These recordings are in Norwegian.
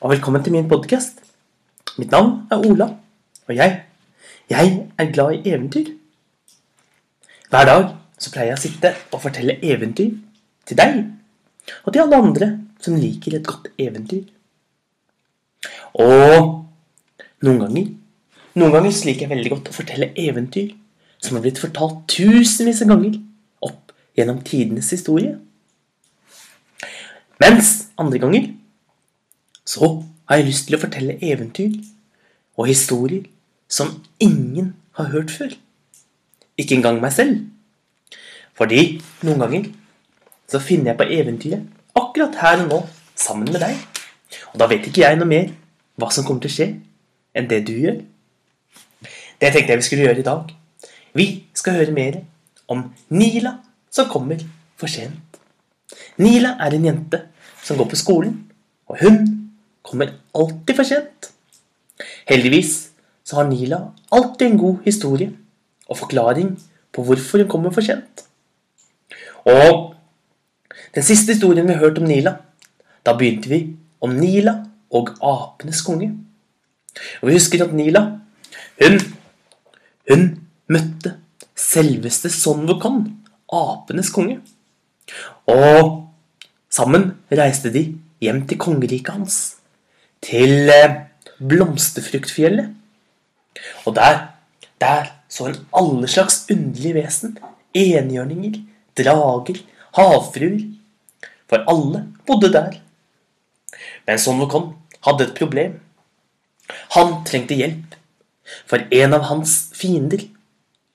og velkommen til min podkast. Mitt navn er Ola, og jeg, jeg er glad i eventyr. Hver dag så pleier jeg å sitte og fortelle eventyr til deg og til alle andre som liker et godt eventyr. Og noen ganger noen ganger så liker jeg veldig godt å fortelle eventyr som har blitt fortalt tusenvis av ganger opp gjennom tidenes historie. Mens andre ganger så har jeg lyst til å fortelle eventyr og historier som ingen har hørt før. Ikke engang meg selv. Fordi noen ganger så finner jeg på eventyret akkurat her og nå sammen med deg. Og da vet ikke jeg noe mer hva som kommer til å skje, enn det du gjør. Det tenkte jeg vi skulle gjøre i dag. Vi skal høre mer om Nila som kommer for sent. Nila er en jente som går på skolen, og hun kommer alltid for sent. Heldigvis så har Nila alltid en god historie og forklaring på hvorfor hun kommer for sent. Og den siste historien vi har hørt om Nila, da begynte vi om Nila og apenes konge. Og vi husker at Nila, hun hun møtte selveste Son Wukon, apenes konge. Og sammen reiste de hjem til kongeriket hans, til eh, Blomsterfruktfjellet. Og der, der så en alle slags underlige vesen. Enhjørninger, drager, havfruer. For alle bodde der. Men Sonvokon hadde et problem. Han trengte hjelp for en av hans fiender,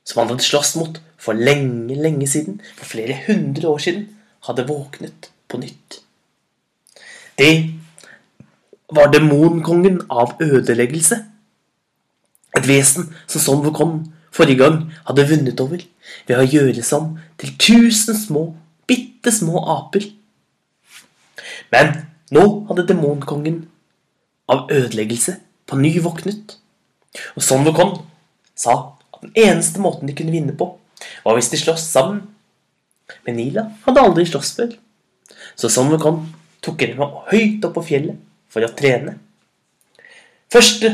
som han hadde slåss mot for lenge, lenge siden, for flere hundre år siden, hadde våknet på nytt. Det var demonkongen av ødeleggelse. Et vesen som Son Wukong forrige gang hadde vunnet over ved å gjøre seg om til tusen små, bitte små aper. Men nå hadde demonkongen av ødeleggelse på ny våknet. Og Son Wukong sa at den eneste måten de kunne vinne på, var hvis de sloss sammen. Men Nila hadde aldri slåss før. Så Son Wukong tok henne med høyt opp på fjellet for å trene. Første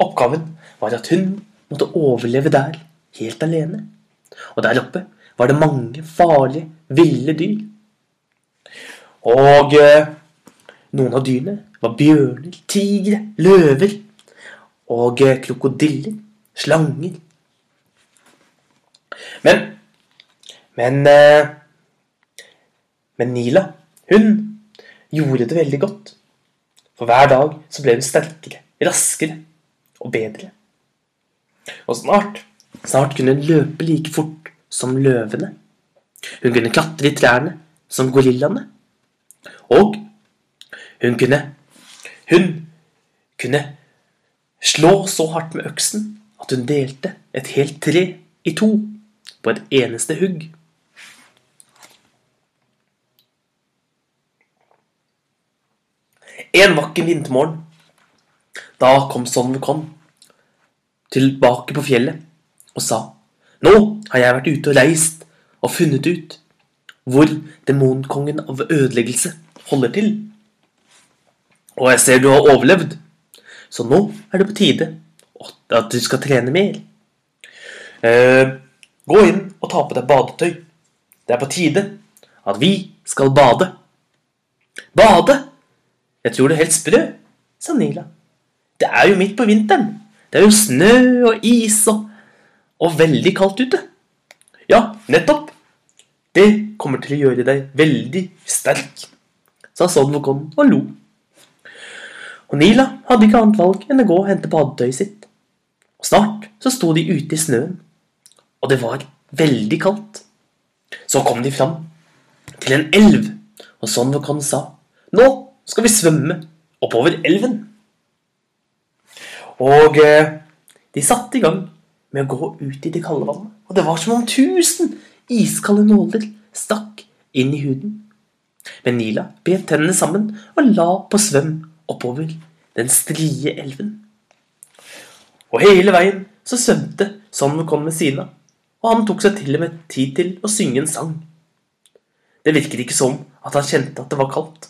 oppgaven var at hun måtte overleve der, helt alene. Og der oppe var det mange farlige, ville dyr. Og eh, noen av dyrene var bjørner, tigre, løver og eh, krokodiller, slanger. Men Men eh, Men Nila, hun gjorde det veldig godt. For hver dag så ble hun sterkere, raskere og bedre. Og snart, snart kunne hun løpe like fort som løvene. Hun kunne klatre i trærne som gorillaene. Og hun kunne Hun kunne slå så hardt med øksen at hun delte et helt tre i to på et eneste hugg. En vakker vintermorgen, da kom Son tilbake på fjellet og sa Nå har jeg vært ute og reist og funnet ut hvor demonkongen av ødeleggelse holder til. Og jeg ser du har overlevd. Så nå er det på tide at du skal trene mer. Eh, gå inn og ta på deg badetøy. Det er på tide at vi skal bade. Bade? Jeg tror du er helt sprø, sa Nila. Det er jo midt på vinteren. Det er jo snø og is og, og veldig kaldt ute. Ja, nettopp. Det kommer til å gjøre deg veldig sterk, sa Son og lo. Og Nila hadde ikke annet valg enn å gå og hente badetøyet sitt. Og snart så sto de ute i snøen, og det var veldig kaldt. Så kom de fram til en elv, og sånn sa Nå skal vi svømme oppover elven. Og eh, de satte i gang med å gå ut i det kalde vannet. Og det var som om tusen iskalde nåler stakk inn i huden. Men Nila bet tennene sammen og la på svøm oppover den strie elven. Og hele veien så svømte Son kom ved siden av, og han tok seg til og med tid til å synge en sang. Det virket ikke som at han kjente at det var kaldt.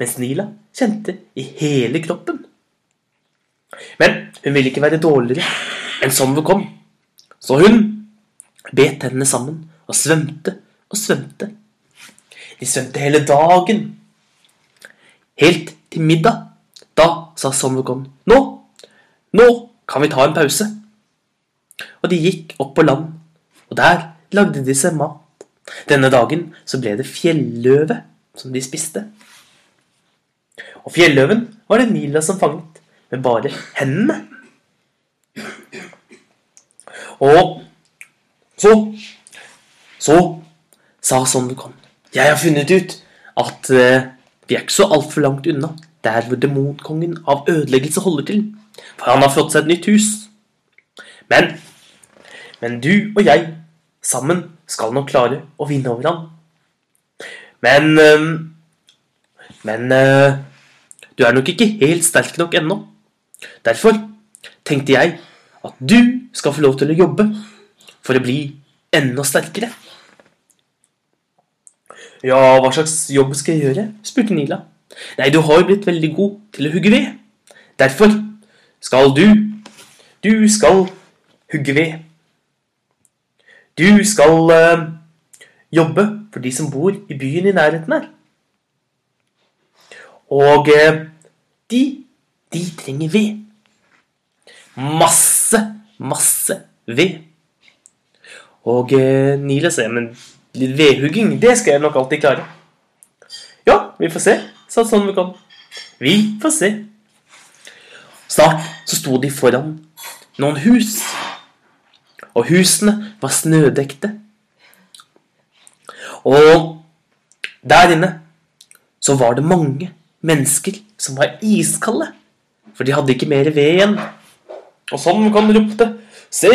Mens Nila kjente i hele kroppen. Men hun ville ikke være dårligere enn som hun kom, så hun bet tennene sammen og svømte og svømte. De svømte hele dagen. Helt til middag. Da sa Sommergon nå, nå kan vi ta en pause. Og de gikk opp på land, og der lagde de seg mat. Denne dagen så ble det fjelløve som de spiste. Og fjelløven var det Nila som fanget, med bare hendene. Og så Så sa Sondercon Jeg har funnet ut at uh, vi er ikke så altfor langt unna der hvor demonkongen av ødeleggelse holder til. For han har fått seg et nytt hus. Men Men du og jeg sammen skal nok klare å vinne over han. Men uh, Men uh, du er nok ikke helt sterk nok ennå. Derfor tenkte jeg at du skal få lov til å jobbe for å bli enda sterkere. Ja, hva slags jobb skal jeg gjøre? spurte Nila. Nei, du har jo blitt veldig god til å hugge ved. Derfor skal du Du skal hugge ved. Du skal uh, jobbe for de som bor i byen i nærheten her. Og uh, de, de trenger ved. Masse, masse ved. Og uh, Nila sier, men litt vedhugging, det skal jeg nok alltid klare. Ja, vi får se, sa sånn vi kan. Vi får se. Snart så sto de foran noen hus. Og husene var snødekte. Og der inne så var det mange mennesker som var iskalde. For de hadde ikke mer ved igjen. Og sånn kan ropte Se,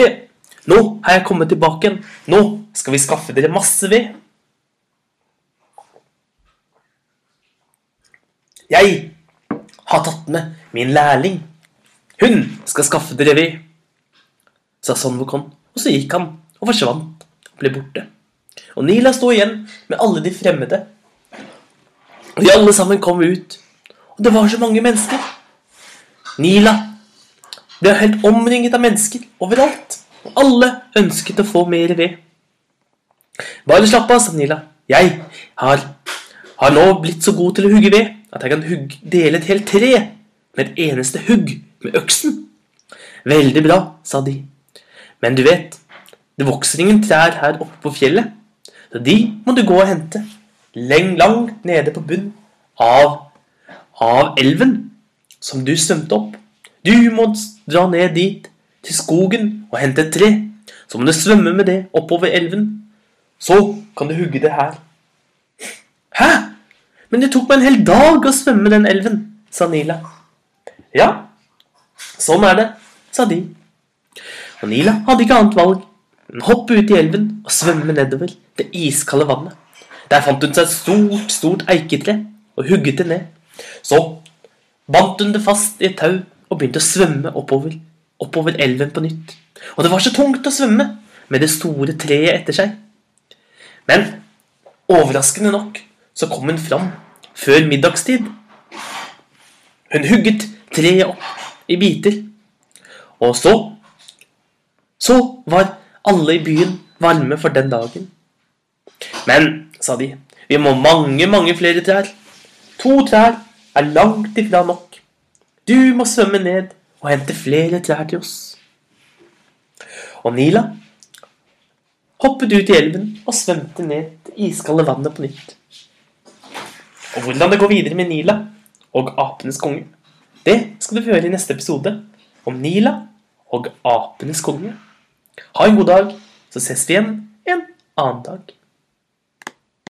nå har jeg kommet tilbake igjen. Nå skal vi skaffe dere masse ved. Jeg har tatt med min lærling. Hun skal skaffe dere ved, sa Sonvokon, og så gikk han og forsvant og ble borte. Og Nila sto igjen med alle de fremmede. Og de alle sammen kom ut, det var så mange mennesker. Nila ble helt omringet av mennesker overalt, og alle ønsket å få mer ved. Bare slapp av, sa Nila. Jeg har, har nå blitt så god til å hugge ved at jeg kan hugge, dele et helt tre med et eneste hugg med øksen. Veldig bra, sa de. Men du vet, det vokser ingen trær her oppe på fjellet, så de må du gå og hente leng, langt nede på bunnen av, av elven som du svømte opp. Du må dra ned dit, til skogen, og hente et tre. Så må du svømme med det oppover elven. Så kan du hugge det her. Hæ? Men det tok meg en hel dag å svømme den elven, sa Nila. Ja, sånn er det, sa de. Og Nila hadde ikke annet valg enn å hoppe ut i elven og svømme nedover det iskalde vannet. Der fant hun seg et stort, stort eiketre og hugget det ned. Så bandt hun det fast i et tau og begynte å svømme oppover, oppover elven på nytt. Og det var så tungt å svømme med det store treet etter seg. Men overraskende nok så kom hun fram før middagstid. Hun hugget treet opp i biter. Og så Så var alle i byen varme for den dagen. Men, sa de, vi må mange, mange flere trær. To trær er langt ifra nok. Du må svømme ned og hente flere trær til oss. Og Nila hoppet ut i elven og svømte ned det iskalde vannet på nytt. Og hvordan det går videre med Nila og apenes konge, det skal du få høre i neste episode om Nila og apenes konge. Ha en god dag, så ses vi igjen en annen dag.